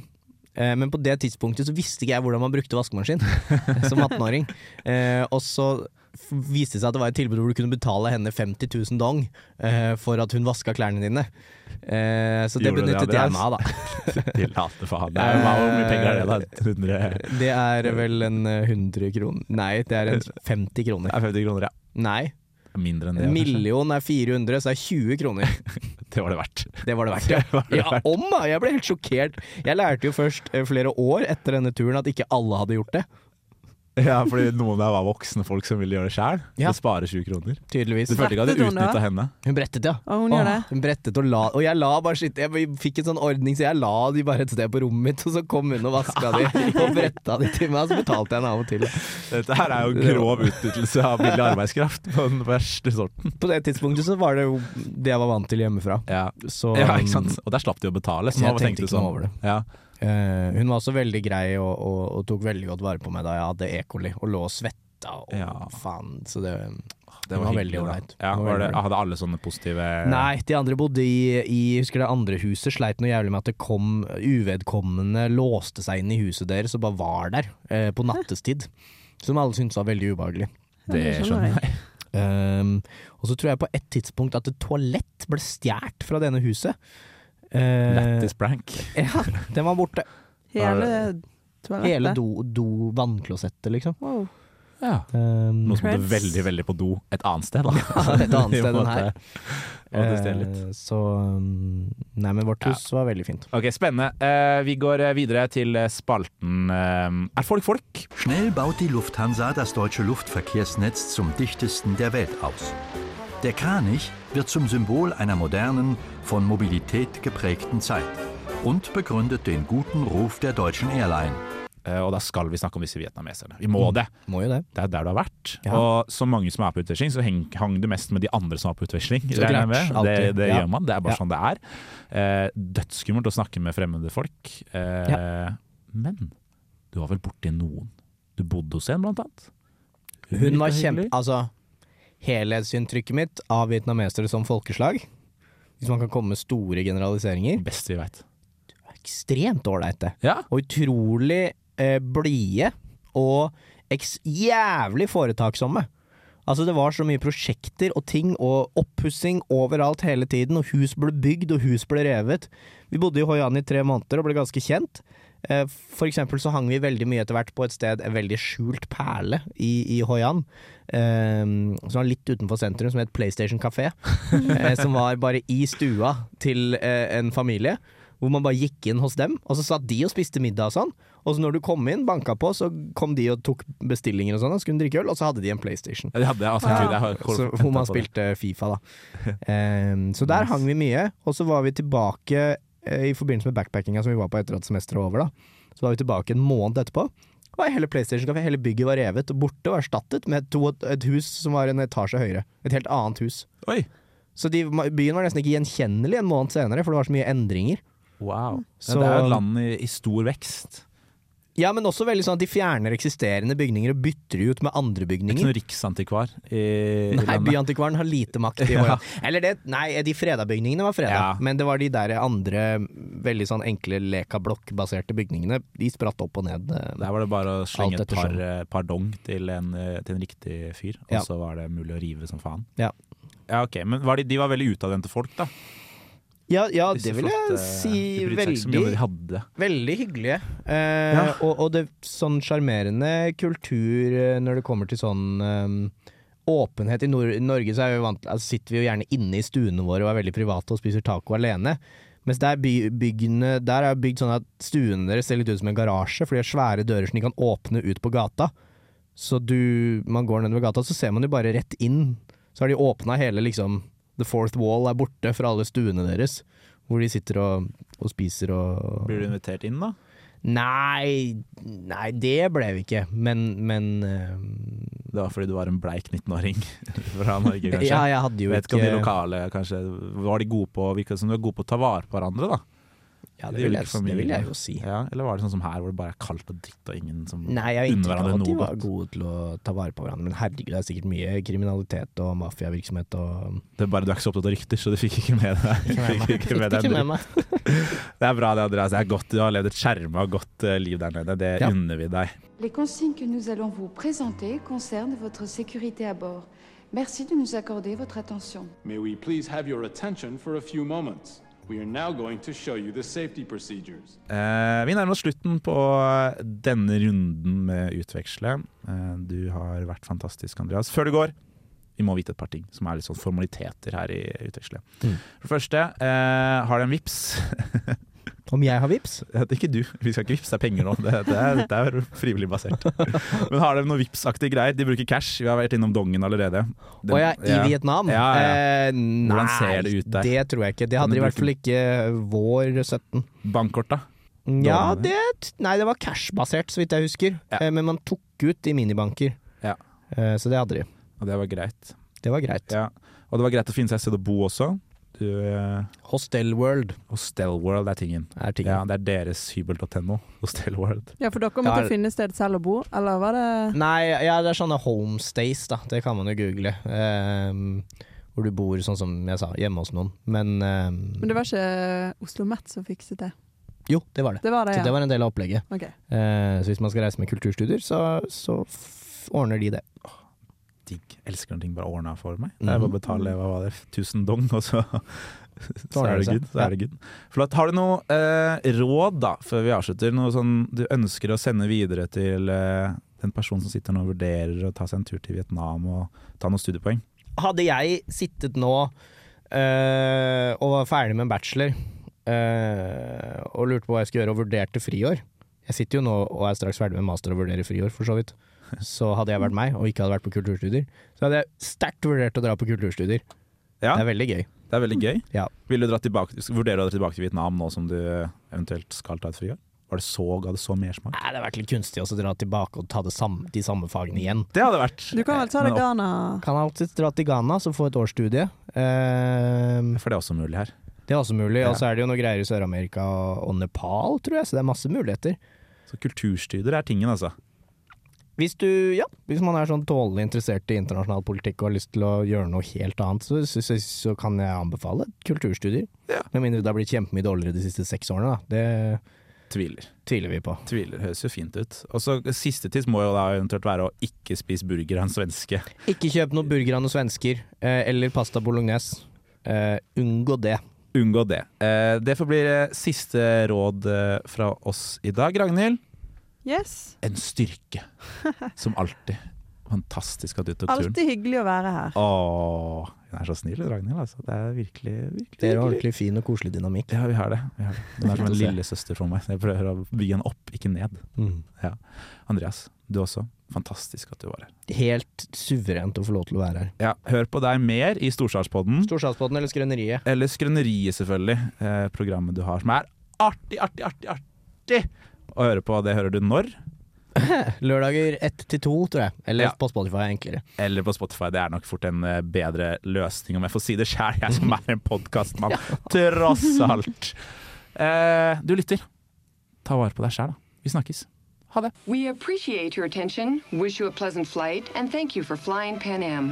Eh, men på det tidspunktet så visste ikke jeg hvordan man brukte vaskemaskin som 18-åring. Eh, og så viste det seg at det var et tilbud hvor du kunne betale henne 50 000 dong eh, for at hun vaska klærne dine. Eh, så det benyttet jeg meg av, da. De late faen. Det er, hvor mye penger er det, da? 100 Det er vel en eh, 100 kroner Nei, det er en 50 kroner. Det er 50 kroner, ja. Nei. Mindre enn det. En million er 400, så er 20 kroner. Det var det verdt. Det var det verdt, ja. Det det ja verdt. om da! Jeg ble helt sjokkert. Jeg lærte jo først eh, flere år etter denne turen at ikke alle hadde gjort det. Ja, fordi noen der var voksne folk som ville gjøre det sjæl. Ja. Spare 20 kroner. Tydeligvis. Du følte ikke at du utnytta henne? Hun brettet, ja. Og hun gjør det. Hun brettet og la Og jeg la bare shit Jeg fikk en sånn ordning, så jeg la de bare et sted på rommet mitt, og så kom hun og vaska de og bretta de til meg, og så betalte jeg henne av og til. Dette her er jo grov utnyttelse av billig arbeidskraft på den verste sorten. På det tidspunktet så var det jo det jeg var vant til hjemmefra. Ja, Så, ja ikke sant? Og der slapp de å betale. Så Jeg nå tenkte ikke sånn noe over det. Ja. Eh, hun var også veldig grei og, og, og tok veldig godt vare på meg da jeg hadde E. coli og lå og svetta og Ja. faen. Så det, Det var, var veldig ålreit. Ja, hadde alle sånne positive Nei, de andre bodde i, i husker det andre huset, sleit noe jævlig med at det kom uvedkommende, låste seg inn i huset deres og bare var der uh, på nattestid. Som alle syntes var veldig ubehagelig. Det skjønner jeg. Um, og så tror jeg på et tidspunkt at et toalett ble stjålet fra denne huset. Eh, Lættis prank. Ja, den var borte. Hele toalettet. Hele do, do vannklosettet, liksom. Wow. Ja. Um, Nå som du veldig veldig på do et annet sted, da. Ja, et annet sted enn her. Eh, så um, Nei, men vårt Ja. hus var veldig fint. Ok, Spennende. Uh, vi går eh, videre til spalten uh, Er folk folk? Schnell baut die Lufthansa das deutsche Luftverkehrsnetz zum dichtesten der Welt aus. Der Kranich wird zum Symbol einer modernen, von Mobilität geprägten Zeit und begründet den guten Ruf der deutschen Airline. Eh, og da skal vi snakke om disse vietnameserne. Vi må det. Må jo det. Det er der du har vært. Ja. Og så mange som er på utveksling, så hang, hang du mest med de andre som var på utveksling. Så klart, med. Det, det Ja. gjør man. Det er bare Ja. sånn det er. Eh, dødsskummelt å snakke med fremmede folk. Eh, Men du var vel borti noen? Du bodde hos en, blant annet? Hun var kjempe... Altså, helhetsinntrykket mitt av vietnamesere som folkeslag, hvis man kan komme med store generaliseringer Beste vi veit. Ekstremt ålreite. Ja. Og utrolig eh, blide og jævlig foretaksomme. Altså Det var så mye prosjekter og ting og oppussing overalt hele tiden, og hus ble bygd og hus ble revet. Vi bodde i Hoi An i tre måneder og ble ganske kjent. Eh, For eksempel så hang vi veldig mye etter hvert på et sted, en veldig skjult perle i, i Hoi An. eh, som var litt utenfor sentrum, som het PlayStation Café. eh, som var bare i stua til eh, en familie. Hvor man bare gikk inn hos dem, og så satt de og spiste middag og sånn. Og så når du kom inn, banka på, så kom de og tok bestillinger og sånn, og skulle drikke øl, og så hadde de en PlayStation. Ja, de hadde, altså, Gud, så, hvor man spilte Fifa, da. Um, så der hang vi mye. Og så var vi tilbake i forbindelse med backpackinga som vi var på etter at semesteret var over, da. Så var vi tilbake en måned etterpå. Og hele PlayStation-kafé, hele bygget var revet og borte og erstattet med to, et hus som var en etasje høyere. Et helt annet hus. Oi. Så de, byen var nesten ikke gjenkjennelig en måned senere, for det var så mye endringer. Wow. Så- ja, det er jo et land i, i stor vekst. Ja, men også veldig sånn at de fjerner eksisterende bygninger og bytter de ut med andre Det er bygninger. ikke noen riksantikvar i, Nei, landet. Byantikvaren har lite makt i Ja. Eller det, nei, de freda bygningene var freda, Ja. men det var de der andre veldig sånn enkle leka-blokk-baserte bygningene. De spratt opp og ned. eh, Der var det bare å slenge et par, eh, par dong til en, eh, til en riktig fyr, og Ja. så var det mulig å rive som faen. Ja. Ja, ok, Men var de, de var veldig utadvendte folk, da? Ja, ja det vil jeg si veldig. Veldig hyggelige. Eh, Ja. og, og det sånn sjarmerende kultur eh, når det kommer til sånn um, åpenhet. I Nor Norge så vi vant, altså sitter vi jo gjerne inne i stuene våre og er veldig private og spiser taco alene. Mens der, by, byggene, der er bygd sånn at stuene deres ser litt ut som en garasje, for de har svære dører som de kan åpne ut på gata. Så du, man går nedover gata, så ser man jo bare rett inn. Så har de åpna hele liksom The fourth wall er borte fra alle stuene deres. Hvor de sitter og, og spiser og Blir du invitert inn, da? Nei, nei, det ble vi ikke. Men, men uh, Det var fordi du var en bleik 19-åring fra Norge, kanskje? Ja, jeg hadde jo Vet ikke om de lokale kanskje Var de gode på Virka som de var gode på å ta vare på hverandre, da? Ja, det De vil jeg- det vil jeg jo si. Ja, eller var det sånn som her, hvor det bare er kaldt og dritt og ingen som Nei, jeg unner hverandre at de var gode til å ta vare på hverandre. Men herregud, det er sikkert mye kriminalitet og mafiavirksomhet og Det er bare Du er ikke så opptatt av rykter, så du fikk ikke med deg Ikke med. Det er bra det, Andreas. Det er godt. Du har levd et skjerma og godt eh, liv der nede. Det Ja. unner vi deg. Les consignes que nous allons vous présenter concernent votre sécurité à bord. Merci de nous accorder votre attention. May we please have your attention for a few moments? We are now going to show you the safety procedures. Eh, vi nærmer oss slutten på denne runden med Utveksle. Eh, du har vært fantastisk, Andreas. Før du går, vi må vite et par ting som er litt sånn formaliteter her i Utveksle. Mm. For det første, eh, har du en vips? Om jeg har vips? Ikke du, vi skal ikke vippse deg penger nå. Det, det, er, det er frivillig basert. Men har de noe vipsaktige greier? De bruker cash. Vi har vært innom Dongen allerede. Den- Å ja, i ja. Vietnam? Ja, ja. Eh, nei, det det tror jeg ikke. Det hadde de i hvert fall ikke vår 17. Bankkort, da? Ja, det Nei, det var cash-basert, så vidt jeg husker. Eh, Men man tok ut i minibanker. Ja. Eh, Så det hadde de. Og det var greit. Det var greit. Ja. Og det var greit å finne seg et sted å bo også. Du, Hostelworld. Hostel World. Hostel World er tingen. Er tingen. Ja, det er deres hybel.no. Hostel World. Ja, for dere måtte finne sted selv å bo, eller var det Nei, ja, det er sånne homestays, da. Det kan man jo google. Um, hvor du bor sånn som jeg sa, hjemme hos noen. Men um, Men det var ikke Oslo Met som fikset det? jo, det var det. Det var det, Så det var en del av opplegget. Okay. Uh, så hvis man skal reise med kulturstudier, så, så f ordner de det. Digg. Elsker når ting bare ordner for meg. Det er Mhm. bare betale hva var det, 1000 dong, og så, så er det det good. Så er det good. Flott. Har du noe eh, råd, da, før vi avslutter? Noe sånn du ønsker å sende videre til eh, den personen som sitter nå og vurderer å ta seg en tur til Vietnam og ta noen studiepoeng? Hadde jeg sittet nå eh, og var ferdig med en bachelor eh, og lurte på hva jeg skulle gjøre og vurderte friår Jeg sitter jo nå og er straks ferdig med master og vurderer friår, for så vidt. Så hadde jeg vært meg og ikke hadde vært på kulturstudier, så hadde jeg sterkt vurdert å dra på kulturstudier. Ja. Det er veldig gøy. Det er veldig gøy. Ja. Vil du dra tilbake, vurdere å dra tilbake til Vietnam nå som du eventuelt skal ta et friår? Var det så, ga det så mersmak? Nei, det hadde vært litt kunstig å dra tilbake og ta det samme, de samme fagene igjen. Det hadde vært Du kan vel ta deg Ghana Kan alltid dra til Ghana, så få et årsstudie. Uh, For det er også mulig her. Det er også mulig. Ja. Og så er det jo noe greier i Sør-Amerika og Nepal, tror jeg, så det er masse muligheter. Så kulturstudier er tingen, altså. Hvis du, ja, hvis man er sånn tålelig interessert i internasjonal politikk og har lyst til å gjøre noe helt annet, så, så, så, kan jeg anbefale kulturstudier. Med mindre det har blitt kjempemye dårligere de siste seks årene, da. Det Tviler. tviler vi på. Tviler høres jo fint ut. Og så Siste tips må jo da eventuelt være å ikke spise burger av en svenske. Ikke kjøp noe burger av noen svensker, eh, eller pasta bolognese. Eh, unngå det. Unngå det. Eh, det får bli siste råd fra oss i dag. Ragnhild, Yes. en styrke. Som alltid. Fantastisk at du tok turen. Alltid hyggelig å være her. Åh, hun er så snill, Ragnhild. Altså. Det er virkelig, virkelig Dere har virkelig fin og koselig dynamikk. Ja, vi har det. Vi har det. Hun er som en lillesøster for meg. Jeg prøver å bygge henne opp, ikke ned. Mm. Ja. Andreas, du også. Fantastisk at du var her. Helt suverent å få lov til å være her. Ja, hør på deg mer i Storsalspodden. Storsalspodden eller Skrøneriet. Eller Skrøneriet, selvfølgelig. Eh, programmet du har som er artig, artig, artig, artig å høre på. Det hører du når? Lørdager ett til to, tror jeg. Eller Ja. på Spotify, er enklere. Eller på Spotify. Det er nok fort en eh, bedre løsning, om jeg får si det sjæl, jeg som er en podkastmann. Tross alt. Eh, du lytter. Ta vare på deg sjæl, da. Vi snakkes. Ha det. We appreciate your attention, wish you a pleasant flight, and thank you for flying Pan Am.